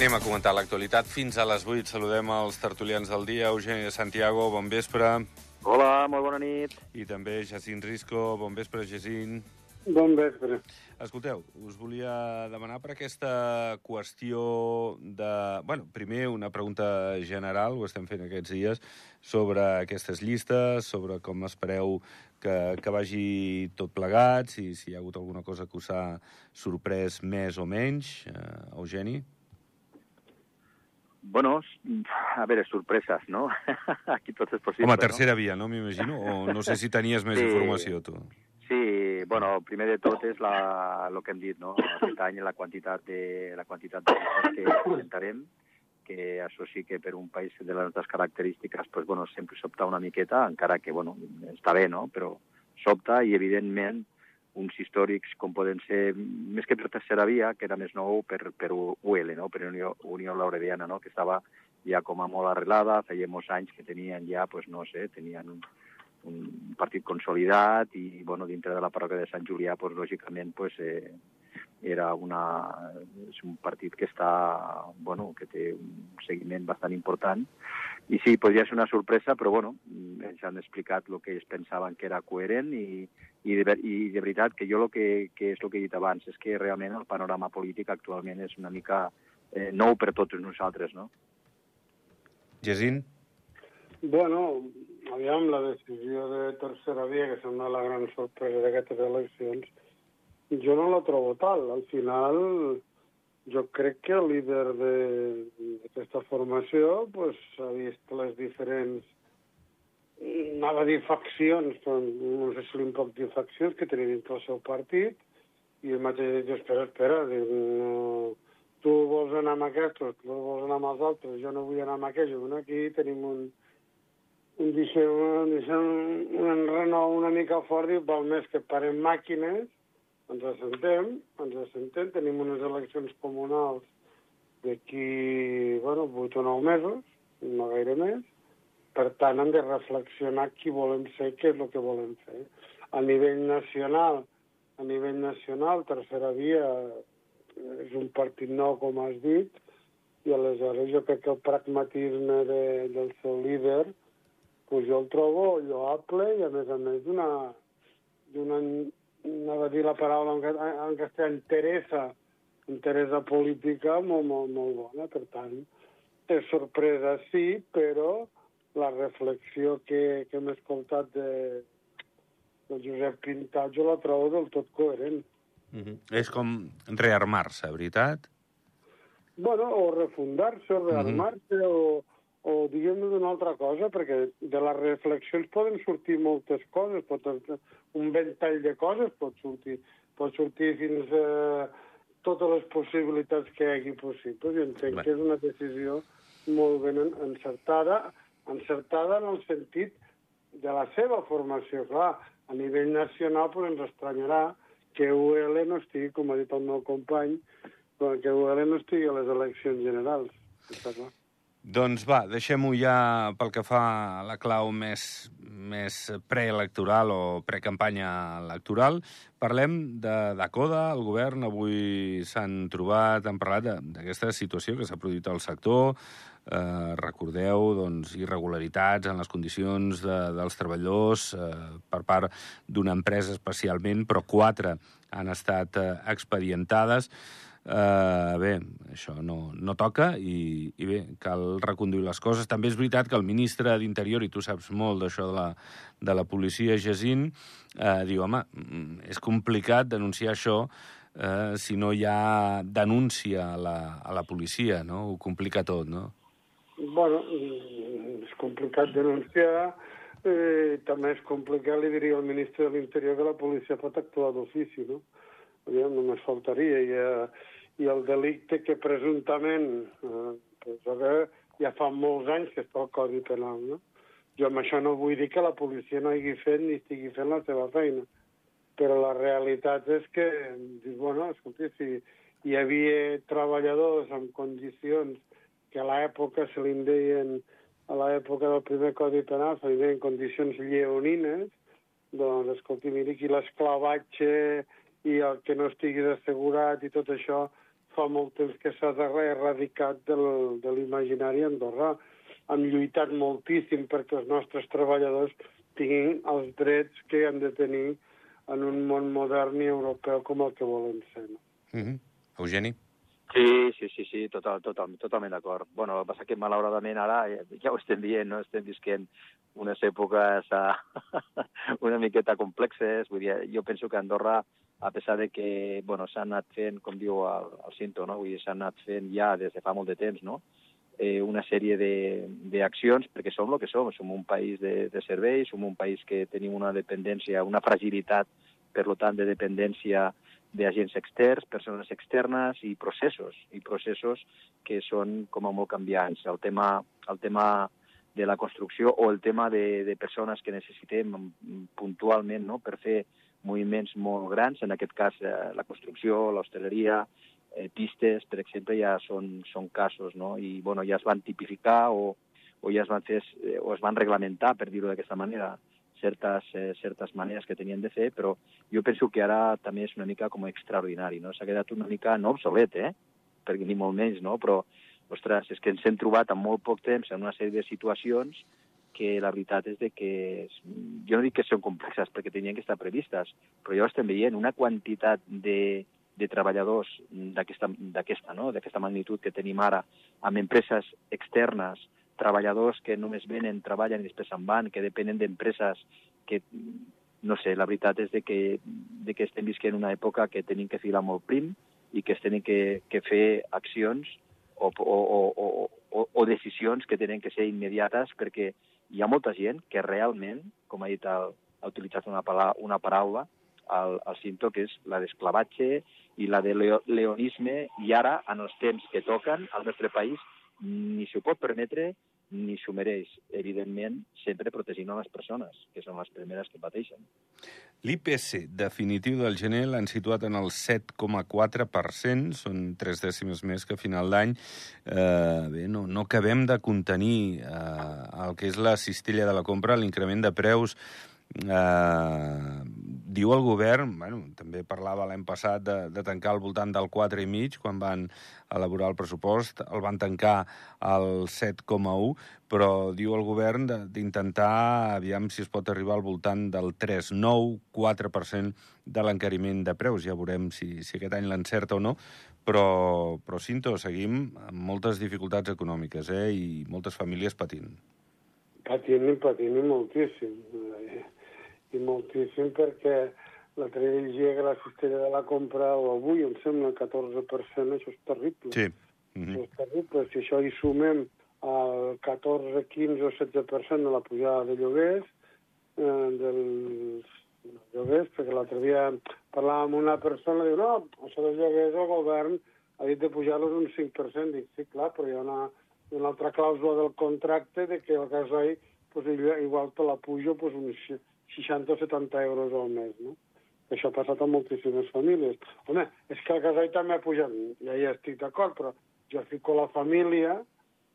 Anem a comentar l'actualitat. Fins a les 8 saludem els tertulians del dia. Eugeni Santiago, bon vespre. Hola, molt bona nit. I també Jacint Risco, bon vespre, Jacint. Bon vespre. Escolteu, us volia demanar per aquesta qüestió de... bueno, primer una pregunta general, ho estem fent aquests dies, sobre aquestes llistes, sobre com espereu que, que vagi tot plegat, si, si hi ha hagut alguna cosa que us ha sorprès més o menys. Uh, Eugeni? Bueno, a veure, sorpreses, no? Aquí tot és possible, Home, tercera no? via, no m'imagino? O no sé si tenies més Sí. informació, tu. Sí, bueno, primer de tot és la, el que hem dit, no? Aquest any la quantitat de, la quantitat de llistes que presentarem, que això sí que per un país de les nostres característiques, pues, bueno, sempre sobta una miqueta, encara que, bueno, està bé, no? Però sobta i, evidentment, uns històrics com poden ser, més que per tercera via, que era més nou per, per UL, no? per Unió, Unió Laureviana, no? que estava ja com a molt arrelada, feia molts anys que tenien ja, pues, no sé, tenien un, un partit consolidat i, bueno, dintre de la parròquia de Sant Julià, pues, lògicament, pues, eh, era una, és un partit que està, bueno, que té un seguiment bastant important. I sí, podria ser una sorpresa, però bueno, ens han explicat el que ells pensaven que era coherent i, i, de, ver- i de veritat que jo el que, que és el que he dit abans, és que realment el panorama polític actualment és una mica eh, nou per tots nosaltres, no? Jacint? Bueno, aviam, la decisió de tercera via, que sembla la gran sorpresa d'aquestes eleccions, jo no la trobo tal. Al final, jo crec que el líder de- d'aquesta formació pues, ha vist les diferents anava a dir faccions, però no sé si li pot dir faccions que tenia dintre el seu partit, i el mateix diu, espera, espera, diu, no, tu vols anar amb aquests, tu vols anar amb els altres, jo no vull anar amb aquells, bueno, aquí tenim un, un, deixem, un, deixem un enrenou una mica fort, diu, val més que parem màquines, ens assentem, ens assentem, tenim unes eleccions comunals d'aquí, bueno, 8 o 9 mesos, no gaire més, per tant, hem de reflexionar qui volem ser, què és el que volem fer. A nivell nacional, a nivell nacional, tercera via és un partit nou, com has dit, i aleshores jo crec que el pragmatisme de, del seu líder pues jo el trobo lloable i, a més a més, d'una, anava a dir la paraula en, en castellà, interesa, interesa política molt, molt, molt bona. Per tant, és sorpresa, sí, però la reflexió que, que hem escoltat de, de Josep Pintat jo la trobo del tot coherent. Uh -huh. És com rearmar-se, veritat? Bueno, o refundar-se, o rearmar-se, o, o diguem-ne d'una altra cosa, perquè de les reflexions poden sortir moltes coses, pot un ventall de coses pot sortir, pot sortir fins a totes les possibilitats que hi hagi possibles. Jo entenc Bé. que és una decisió molt ben en- encertada, encertada en el sentit de la seva formació. Clar, a nivell nacional pues, ens estranyarà que UL no estigui, com ha dit el meu company, que UL no estigui a les eleccions generals. Està clar. Doncs va, deixem-ho ja pel que fa a la clau més, més preelectoral o precampanya electoral. Parlem de, de CODA, el govern. Avui s'han trobat, han parlat d'aquesta situació que s'ha produït al sector. Eh, recordeu, doncs, irregularitats en les condicions de, dels treballadors eh, per part d'una empresa especialment, però quatre han estat eh, expedientades. Uh, bé, això no, no toca i, i bé, cal reconduir les coses. També és veritat que el ministre d'Interior, i tu saps molt d'això de, la, de la policia, Jacint, uh, diu, home, mm, és complicat denunciar això uh, si no hi ha denúncia a la, a la policia, no? Ho complica tot, no? Bueno, mm, és complicat denunciar, eh, també és complicat, li diria al ministre de l'Interior, que la policia pot actuar d'ofici, no? Aviam, només faltaria. I, eh, I el delicte que presumptament, eh, a veure, ja fa molts anys que està al Codi Penal, no? Jo amb això no vull dir que la policia no hagi fet ni estigui fent la seva feina, però la realitat és que, dius, bueno, escolti, si hi havia treballadors en condicions que a l'època se li en deien, a l'època del primer Codi Penal, se li deien condicions lleonines, doncs, escolti, miri, aquí l'esclavatge i el que no estiguis assegurat i tot això fa molt temps que s'ha erradicat del, de l'imaginari andorrà. Hem lluitat moltíssim perquè els nostres treballadors tinguin els drets que han de tenir en un món modern i europeu com el que volen ser. No? Mm -hmm. Eugeni? Sí, sí, sí, sí, total, total, totalment d'acord. Bueno, el que passa que malauradament ara ja ho estem dient, no? Estem visquent unes èpoques una miqueta complexes. Vull dir, jo penso que Andorra a pesar de que bueno, s'han anat fent, com diu el, el Cinto, no? S'han anat fent ja des de fa molt de temps, no? eh, una sèrie d'accions, perquè som el que som, som un país de, de serveis, som un país que tenim una dependència, una fragilitat, per tant, de dependència d'agents externs, persones externes i processos, i processos que són com a molt canviants. El tema, el tema de la construcció o el tema de, de persones que necessitem puntualment no? per fer moviments molt grans, en aquest cas eh, la construcció, l'hostaleria, eh, pistes, per exemple, ja són, són casos, no? I, bueno, ja es van tipificar o, o ja es van fer, eh, o es van reglamentar, per dir-ho d'aquesta manera, certes, eh, certes maneres que tenien de fer, però jo penso que ara també és una mica com extraordinari, no? S'ha quedat una mica, no obsolet, eh? Perquè ni molt menys, no? Però, ostres, és que ens hem trobat en molt poc temps en una sèrie de situacions que la veritat és de que, jo no dic que són complexes perquè tenien que estar previstes, però ho estem veient, una quantitat de, de treballadors d'aquesta no? magnitud que tenim ara, amb empreses externes, treballadors que només venen, treballen i després se'n van, que depenen d'empreses que, no sé, la veritat és de que, de que estem visquent una època que tenim que filar molt prim i que es tenen que, que fer accions o, o, o, o, o decisions que tenen que ser immediates perquè hi ha molta gent que realment, com ha dit, el, ha utilitzat una, paraula, una paraula al, al Cinto, que és la d'esclavatge i la de leo, leonisme, i ara, en els temps que toquen al nostre país, ni s'ho pot permetre ni s'ho mereix, evidentment, sempre protegint les persones, que són les primeres que pateixen. L'IPC definitiu del gener l'han situat en el 7,4%, són tres dècimes més que a final d'any. Eh, bé, no, no acabem de contenir eh, el que és la cistella de la compra, l'increment de preus Eh, diu el govern, bueno, també parlava l'any passat de, de tancar al voltant del 4,5 quan van elaborar el pressupost, el van tancar al 7,1, però diu el govern d'intentar, aviam si es pot arribar al voltant del 3,9, 4% de l'encariment de preus. Ja veurem si, si aquest any l'encerta o no, però, però Cinto, seguim amb moltes dificultats econòmiques eh, i moltes famílies patint. Patint patint moltíssim i moltíssim perquè l'altre dia llegia que la cistella de la compra, o avui em sembla 14%, això és terrible. Sí. Mm -hmm. Això és terrible. Si això hi sumem el 14, 15 o 16% de la pujada de lloguers, eh, dels lloguers, perquè l'altre dia parlàvem amb una persona, diu, no, això dels lloguers el govern ha dit de pujar-los un 5%. Dic, sí, clar, però hi ha una, una altra clàusula del contracte de que el gasoil pues, igual te la pujo pues, un 60 o 70 euros al mes, no? Això ha passat a moltíssimes famílies. Home, és que el gasoil també ha pujat, ja hi estic d'acord, però jo fico la família,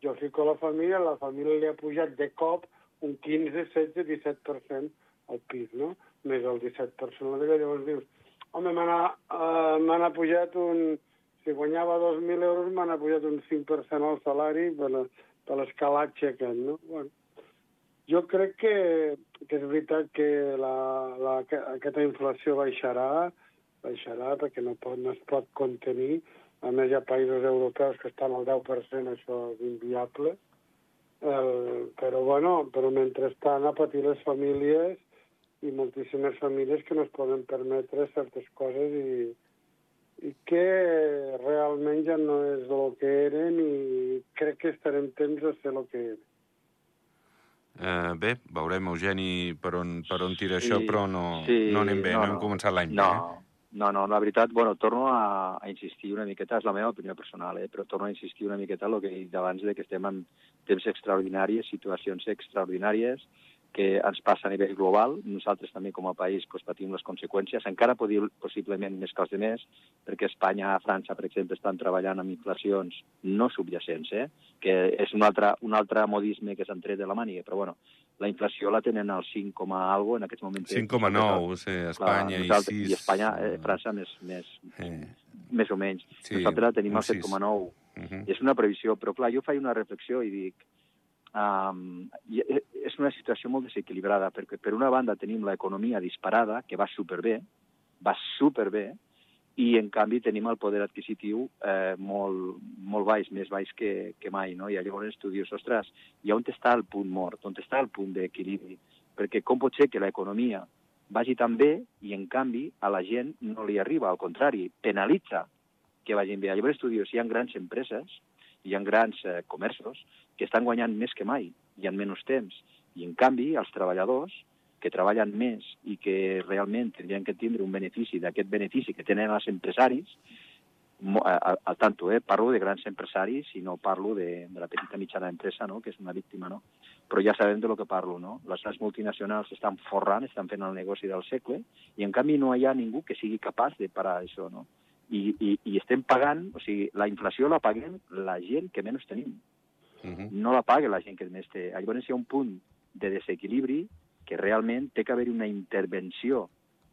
jo fico la família, la família li ha pujat de cop un 15, 16, 17% al pis, no? Més el 17% la de llavors dius, home, m'han uh, pujat un... Si guanyava 2.000 euros, m'han pujat un 5% al salari per, per l'escalatge aquest, no? Bueno, jo crec que, que és veritat que la, la, que aquesta inflació baixarà, baixarà perquè no, pot, no es pot contenir. A més, hi ha països europeus que estan al 10%, això és inviable. El, però, bueno, però mentrestant a patir les famílies i moltíssimes famílies que no es poden permetre certes coses i, i que realment ja no és el que eren i crec que estarem temps a ser el que eren. Eh, bé, veurem, Eugeni, per on, per on tira sí, això, però no, sí, no anem bé, no, no hem començat l'any no, bé. Eh? No, no, la veritat, bueno, torno a, a insistir una miqueta, és la meva opinió personal, eh, però torno a insistir una miqueta en el que he dit abans de que estem en temps extraordinaris, situacions extraordinàries, que ens passa a nivell global. Nosaltres també com a país pues, patim les conseqüències. Encara possiblement més que els demés, perquè Espanya, França, per exemple, estan treballant amb inflacions no subjacents, eh? que és un altre, un altre modisme que s'han tret de la màniga, però bueno, la inflació la tenen al 5, algo en aquests moments. 5,9, sí, Espanya clar, i 6. I Espanya, eh, França més, més, eh. més o menys. Sí, Nosaltres tenim un el sis. 7,9. Uh -huh. És una previsió, però clar, jo faig una reflexió i dic... Um, és una situació molt desequilibrada, perquè per una banda tenim l'economia disparada, que va superbé, va superbé, i en canvi tenim el poder adquisitiu eh, molt, molt baix, més baix que, que mai, no? I llavors tu dius, ostres, i on està el punt mort, on està el punt d'equilibri? Perquè com pot ser que l'economia vagi tan bé i, en canvi, a la gent no li arriba, al contrari, penalitza que vagin bé. Llavors tu dius, hi ha grans empreses, hi ha grans eh, comerços que estan guanyant més que mai i en menys temps. I, en canvi, els treballadors que treballen més i que realment tindrien que tindre un benefici d'aquest benefici que tenen els empresaris, al tanto, eh? parlo de grans empresaris i no parlo de, de la petita mitjana empresa, no? que és una víctima, no? Però ja sabem de lo que parlo, no? Les grans multinacionals estan forrant, estan fent el negoci del segle, i en canvi no hi ha ningú que sigui capaç de parar això, no? I, i, i estem pagant, o sigui, la inflació la paguem la gent que menys tenim. Uh -huh. No la paga la gent que més té. Llavors hi ha un punt de desequilibri que realment té que haver una intervenció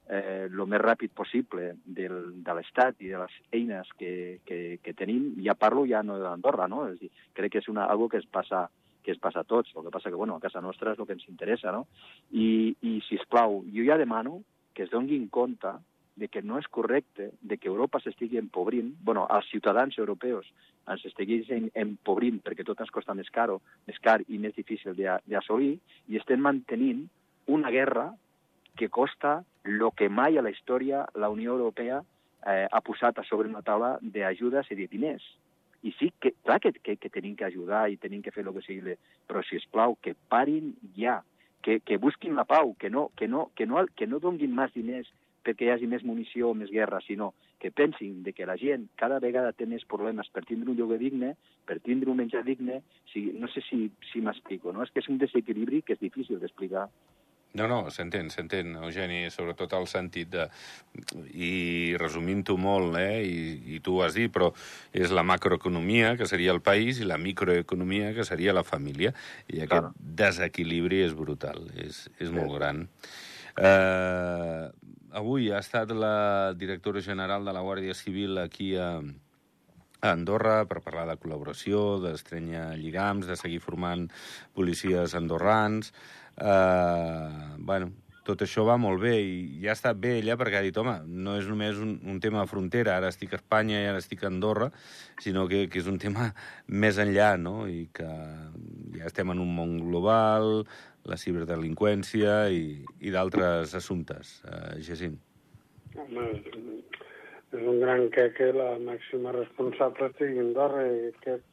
eh, el més ràpid possible del, de l'Estat i de les eines que, que, que tenim. Ja parlo ja no d'Andorra, no? És dir, crec que és una, algo que es passa que es passa a tots. El que passa que, bueno, a casa nostra és el que ens interessa, no? I, i si us plau, jo ja demano que es donguin compte de que no és correcte de que Europa s'estigui empobrint, bueno, els ciutadans europeus ens estiguin empobrint perquè tot ens costa més caro, més car i més difícil d'assolir, i estem mantenint una guerra que costa el que mai a la història la Unió Europea eh, ha posat a sobre una taula d'ajudes i de diners. I sí, que, clar que, que, que tenim que ajudar i tenim que fer el que sigui, però, si es plau, que parin ja, que, que busquin la pau, que no, que, no, que, no, que no donguin més diners perquè hi hagi més munició o més guerra, sinó que pensin de que la gent cada vegada té més problemes per tindre un lloguer digne, per tindre un menjar digne, si, no sé si, si m'explico, no? És que és un desequilibri que és difícil d'explicar. No, no, s'entén, s'entén, Eugeni, sobretot el sentit de... I resumint-ho molt, eh, i, i tu ho has dit, però és la macroeconomia, que seria el país, i la microeconomia, que seria la família. I aquest Claro. desequilibri és brutal, és, és molt gran. Eh, avui ha estat la directora general de la Guàrdia Civil aquí a, a Andorra per parlar de col·laboració, d'estrenya lligams, de seguir formant policies andorrans. Eh, bueno, tot això va molt bé i ja ha estat bé ella perquè ha dit, home, no és només un, un tema de frontera, ara estic a Espanya i ara estic a Andorra, sinó que, que és un tema més enllà, no?, i que ja estem en un món global, la ciberdelinqüència i, i d'altres assumptes. Uh, Jacint. Home, és un gran que que la màxima responsable estigui a Andorra i, aquest,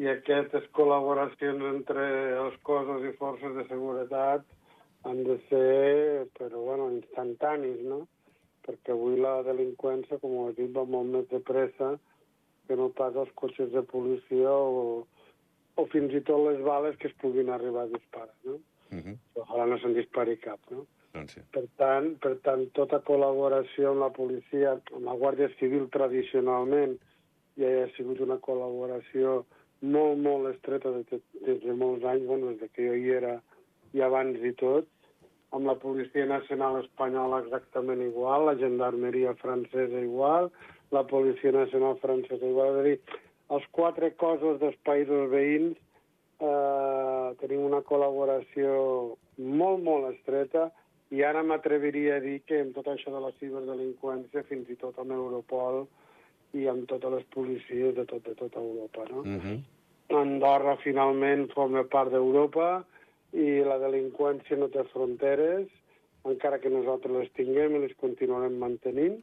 i aquestes col·laboracions entre els cossos i forces de seguretat han de ser, però bueno, instantanis, no? Perquè avui la delinqüència, com ho he dit, va molt més de pressa que no pas els cotxes de policia o, o fins i tot les bales que es puguin arribar a disparar, no? Uh -huh. Ojalà no se'n dispari cap, no? Doncs sí. Per tant, per tant, tota col·laboració amb la policia, amb la Guàrdia Civil tradicionalment, ja ha sigut una col·laboració molt, molt estreta des de, des de molts anys, bueno, des de que jo hi era i abans i tot, amb la Policia Nacional Espanyola exactament igual, la Gendarmeria Francesa igual, la Policia Nacional Francesa igual, és a dir, els quatre cossos dels països veïns eh, tenim una col·laboració molt, molt estreta i ara m'atreviria a dir que amb tot això de la ciberdelinqüència, fins i tot amb Europol i amb totes les policies de, tot, de tota Europa, no? Uh -huh. Andorra finalment forma part d'Europa i la delinqüència no té fronteres, encara que nosaltres les tinguem i les continuarem mantenint,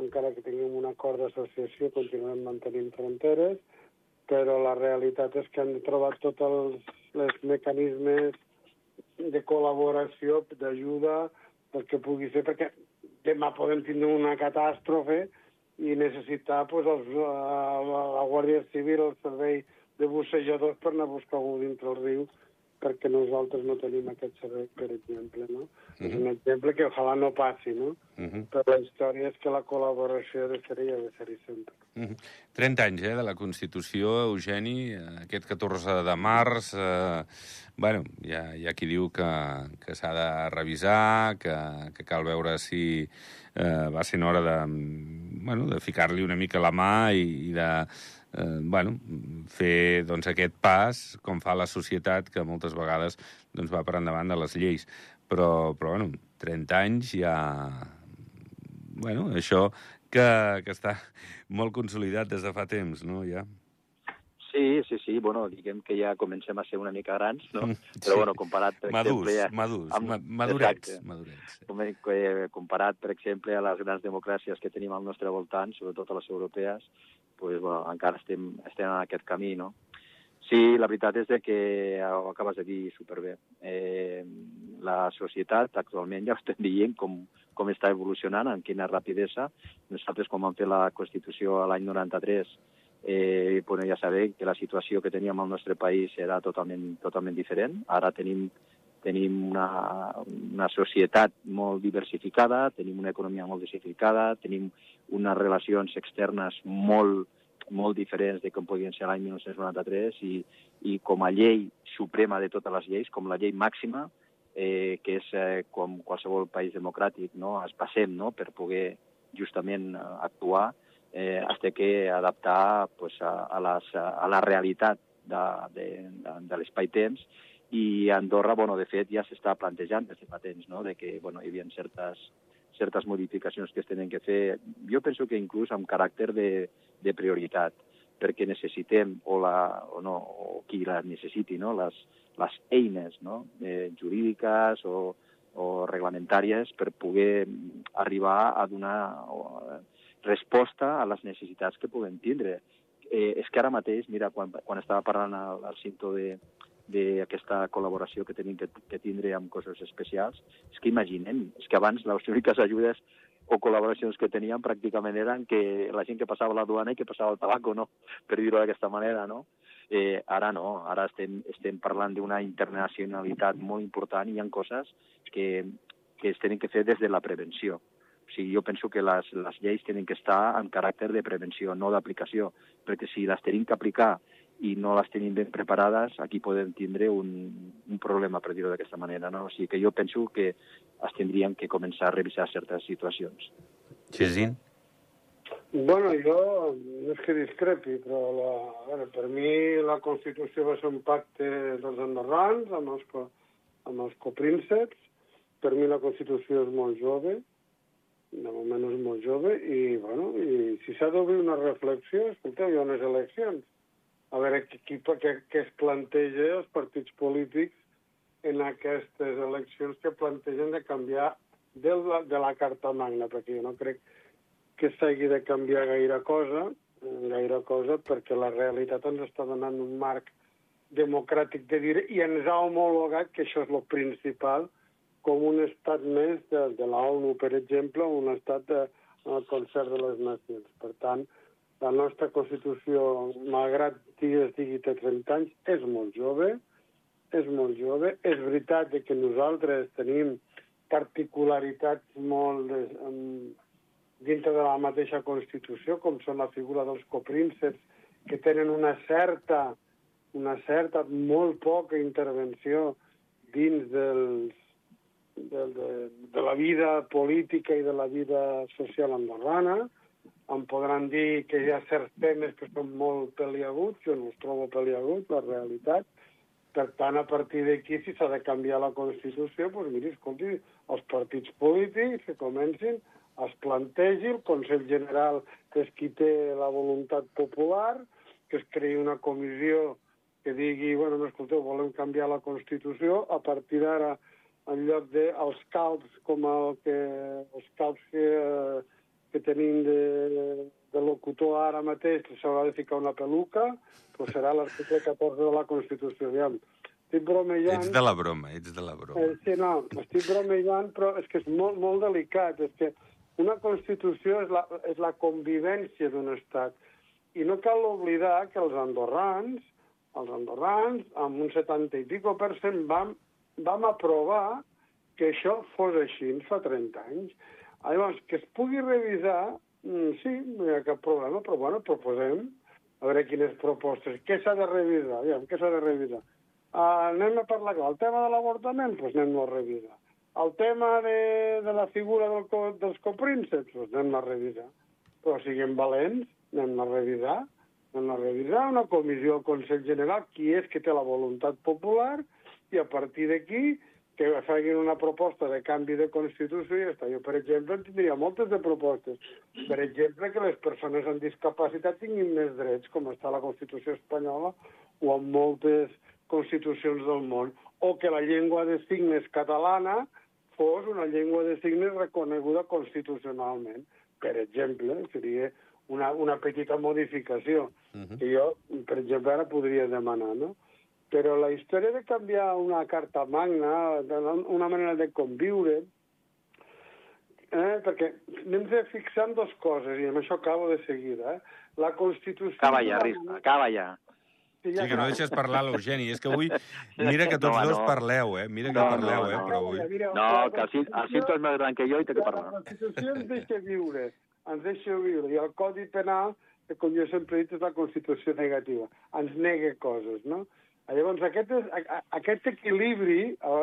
encara que tinguem un acord d'associació continuarem mantenint fronteres, però la realitat és que han de trobar tots els, els mecanismes de col·laboració, d'ajuda, pel que pugui ser, perquè demà podem tindre una catàstrofe i necessitar pues, els, la, la Guàrdia Civil, el servei de bussejadors per anar a buscar algú dintre el riu perquè nosaltres no tenim aquest servei, per exemple, no? Uh -huh. És un exemple que ojalà no passi, no? Uh -huh. Però la història és que la col·laboració de ser i ha de ser-hi sempre. Uh -huh. 30 anys, eh, de la Constitució, Eugeni, eh, aquest 14 de març, eh, bueno, hi ha, hi ha qui diu que, que s'ha de revisar, que, que cal veure si eh, va ser hora de bueno, de ficar-li una mica la mà i, i de eh, bueno, fer doncs, aquest pas com fa la societat que moltes vegades doncs, va per endavant de les lleis. Però, però bueno, 30 anys ja... Bueno, això que, que està molt consolidat des de fa temps, no? Ja. Sí, sí, sí, bueno, diguem que ja comencem a ser una mica grans, no? Mm, sí. Però, bueno, comparat, per madurs, exemple... Madurs, amb... madurets, madurets. Com, eh, comparat, per exemple, a les grans democràcies que tenim al nostre voltant, sobretot a les europees, pues, bueno, encara estem, estem en aquest camí, no? Sí, la veritat és que ho acabes de dir superbé. Eh, la societat actualment ja ho estem dient com, com està evolucionant, en quina rapidesa. Nosaltres, quan vam fer la Constitució l'any 93, eh, bueno, ja sabem que la situació que teníem al nostre país era totalment, totalment diferent. Ara tenim, tenim una, una societat molt diversificada, tenim una economia molt diversificada, tenim unes relacions externes molt, molt diferents de com podien ser l'any 1993 i, i com a llei suprema de totes les lleis, com la llei màxima, eh, que és eh, com qualsevol país democràtic, no? es passem no? per poder justament eh, actuar, eh, has de que adaptar pues, a, a, les, a la realitat de, de, de, de l'espai-temps i Andorra, bueno, de fet, ja s'està plantejant des de fa temps, no?, de que, bueno, hi havia certes, certes modificacions que es tenen que fer, jo penso que inclús amb caràcter de, de prioritat, perquè necessitem, o, la, o, no, o qui la necessiti, no? les, les eines no? eh, jurídiques o, o reglamentàries per poder arribar a donar resposta a les necessitats que puguem tindre. Eh, és que ara mateix, mira, quan, quan estava parlant al, al cinto de d'aquesta col·laboració que tenim que, que tindre amb coses especials, és que imaginem, és que abans les úniques ajudes o col·laboracions que teníem pràcticament eren que la gent que passava la duana i que passava el tabaco, no? per dir-ho d'aquesta manera, no? Eh, ara no, ara estem, estem parlant d'una internacionalitat molt important i hi ha coses que, que es tenen que fer des de la prevenció. O sigui, jo penso que les, les lleis tenen que estar en caràcter de prevenció, no d'aplicació, perquè si les tenim que aplicar i no les tenim ben preparades, aquí podem tindre un, un problema, per dir-ho d'aquesta manera. No? O sigui que jo penso que es tindrien que començar a revisar certes situacions. Xesin? Bueno, jo no és que discrepi, però la, veure, per mi la Constitució va ser un pacte dels andorrans amb els, amb els coprínceps. Per mi la Constitució és molt jove, de moment és molt jove, i, bueno, i si s'ha d'obrir una reflexió, escolteu, hi ha unes eleccions. A veure qui, què, què es planteja els partits polítics en aquestes eleccions que plantegen de canviar de la, de la Carta Magna, perquè jo no crec que s'hagi de canviar gaire cosa, gaire cosa, perquè la realitat ens està donant un marc democràtic de dir i ens ha homologat que això és el principal, com un estat més de, de la ONU, per exemple, un estat de, el concert de les nacions. Per tant, la nostra Constitució, malgrat digues digui té 30 anys, és molt jove, és molt jove. És veritat que nosaltres tenim particularitats molt des, um, dintre de la mateixa Constitució, com són la figura dels coprínceps, que tenen una certa, una certa, molt poca intervenció dins dels de, de, de la vida política i de la vida social andorrana. Em podran dir que hi ha certs temes que són molt peliaguts, jo no els trobo peliaguts, la realitat. Per tant, a partir d'aquí, si s'ha de canviar la Constitució, doncs miri, escolti, els partits polítics que comencin, es plantegi, el Consell General és qui té la voluntat popular, que es creï una comissió que digui, bueno, no, escolteu, volem canviar la Constitució, a partir d'ara en lloc dels calps com el que, els calps que, que tenim de, de locutor ara mateix, que s'haurà de ficar una peluca, doncs serà l'article 14 de la Constitució. Aviam, estic bromejant... Ets de la broma, ets de la broma. Eh, sí, no, estic bromejant, però és que és molt, molt delicat. És que una Constitució és la, és la convivència d'un estat. I no cal oblidar que els andorrans, els andorrans, amb un 70 i pico per cent, vam vam aprovar que això fos així fa 30 anys. Llavors, que es pugui revisar, mm, sí, no hi ha cap problema, però bueno, proposem a veure quines propostes. Què s'ha de revisar? Aviam, què s'ha de revisar? Uh, anem a parlar clar. El tema de l'avortament, doncs anem a revisar. El tema de, de la figura del, dels coprínceps, doncs anem a revisar. però siguem valents, anem a revisar, anem a revisar una comissió al Consell General, qui és que té la voluntat popular, i a partir d'aquí que facin una proposta de canvi de Constitució i ja està. Jo, per exemple, en tindria moltes de propostes. Per exemple, que les persones amb discapacitat tinguin més drets, com està la Constitució espanyola o en moltes constitucions del món, o que la llengua de signes catalana fos una llengua de signes reconeguda constitucionalment. Per exemple, seria una, una petita modificació uh -huh. que jo, per exemple, ara podria demanar, no? Però la història de canviar una carta magna, una manera de conviure, eh, perquè anem de fixant dues coses, i amb això acabo de seguida. Eh? La Constitució... Acaba ja, Risma, acaba ja. Sí, ja sí, que no deixes parlar l'Eugeni. És que avui, mira que tots no, dos no. parleu, eh? Mira que no, parleu, no, eh? Però avui... No, que el, el Cinto és més gran que jo i té que parlar. La Constitució ens deixa viure, ens deixa viure. I el Codi Penal, que com jo sempre he dit, és la Constitució negativa. Ens nega coses, no? Llavors, aquest, és, aquest equilibri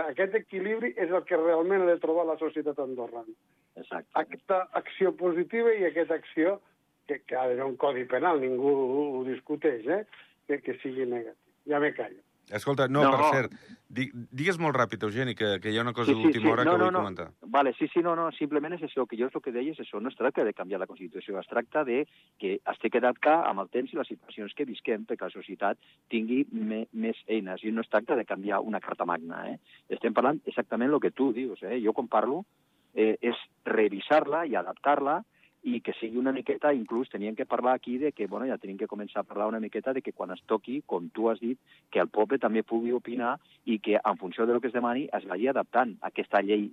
aquest equilibri és el que realment ha de trobar la societat andorrana. Exacte. Aquesta acció positiva i aquesta acció que, que ha d'haver un codi penal, ningú ho, ho discuteix, eh? que, que sigui negatiu. Ja me callo. Escolta, no, no per cert, di, digues molt ràpid, Eugeni, que, que hi ha una cosa sí, sí, d'última sí. hora no, que no, vull no. comentar. Vale, sí, sí, no, no, simplement és això, que jo és el que deia, és això, no es tracta de canviar la Constitució, es tracta de que es té que adaptar amb el temps i les situacions que visquem perquè la societat tingui me, més eines, i no es tracta de canviar una carta magna, eh? Estem parlant exactament el que tu dius, eh? Jo quan parlo eh, és revisar-la i adaptar-la i que sigui una miqueta, inclús teníem que parlar aquí de que, bueno, ja tenim que començar a parlar una miqueta de que quan es toqui, com tu has dit, que el poble també pugui opinar i que en funció del que es demani es vagi adaptant a aquesta llei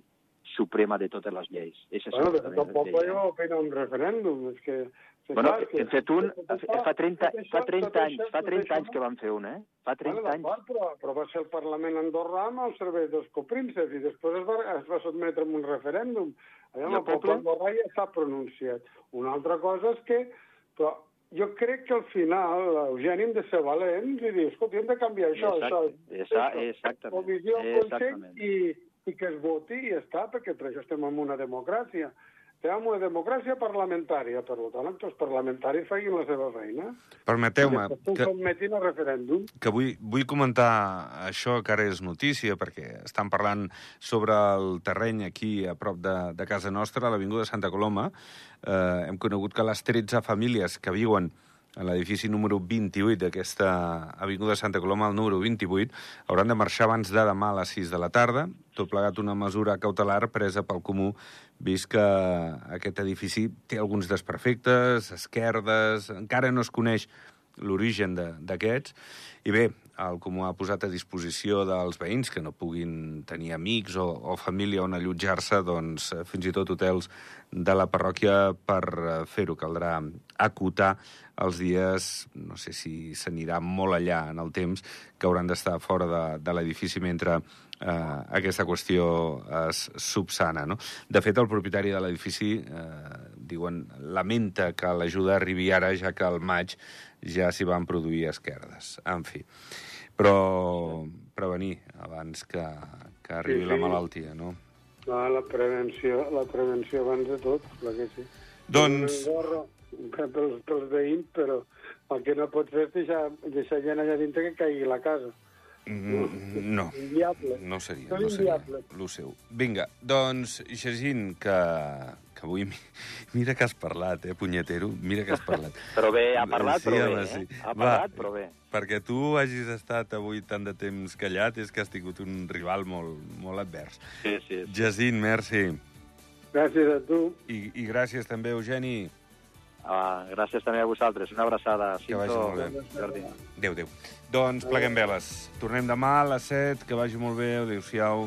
suprema de totes les lleis. És bueno, però tampoc podem opinar un referèndum, és que... Bueno, que, hem fet un, fa 30, fa 30 anys, fa 30 anys que vam fer un, eh? Fa 30 bueno, anys. Però, però va ser el Parlament andorrà amb el servei dels coprínceps i després es va, es va sotmetre amb un referèndum. Allà el poble andorrà ja s'ha pronunciat. Una altra cosa és que... Però jo crec que al final l'Eugeni hem de ser valents i dir, escolta, hem de canviar això, Exacte. això. Exactament. Comissió, Consell i, i que es voti i ja està, perquè per això estem en una democràcia. En una democràcia parlamentària, per tant, que els parlamentaris facin la seva feina. Permeteu-me que... sotmetin a referèndum. que vull, vull comentar això que ara és notícia, perquè estan parlant sobre el terreny aquí a prop de, de casa nostra, a l'Avinguda Santa Coloma. Eh, hem conegut que les 13 famílies que viuen a l'edifici número 28 d'aquesta Avinguda Santa Coloma, el número 28, hauran de marxar abans de demà a les 6 de la tarda, tot plegat una mesura cautelar presa pel Comú, vist que aquest edifici té alguns desperfectes, esquerdes, encara no es coneix l'origen d'aquests, i bé, el Comú ha posat a disposició dels veïns que no puguin tenir amics o, o família on allotjar-se, doncs fins i tot hotels de la parròquia per fer-ho. Caldrà acotar els dies, no sé si s'anirà molt allà en el temps, que hauran d'estar fora de, de l'edifici mentre eh, aquesta qüestió es subsana. No? De fet, el propietari de l'edifici, eh, diuen, lamenta que l'ajuda arribi ara, ja que al maig ja s'hi van produir esquerdes. En fi, però prevenir abans que, que arribi Sí, la sí. malaltia, no? No, la prevenció, la prevenció abans de tot, clar que sí. Doncs- pels, pels veïns, però el que no pots fer és deixar, deixar gent allà dintre que caigui la casa. Mm, No, Inviable. no seria, no seria el seu. Vinga, doncs, Jacint, que, que avui... mi- Mira que has parlat, eh, punyetero? Mira que has parlat. Però bé, ha parlat, Sí, però bé, sí. eh? Ha Va. parlat, però bé. Perquè tu hagis estat avui tant de temps callat és que has tingut un rival molt, molt advers. Sí, sí. Jacint, merci. Gràcies a tu. I, I gràcies també, Eugeni. Ah, gràcies també a vosaltres. Una abraçada. Que vagi molt bé. Jordi. Adéu, adéu. Doncs pleguem veles. Tornem demà a les 7, que vagi molt bé. Adéu-siau.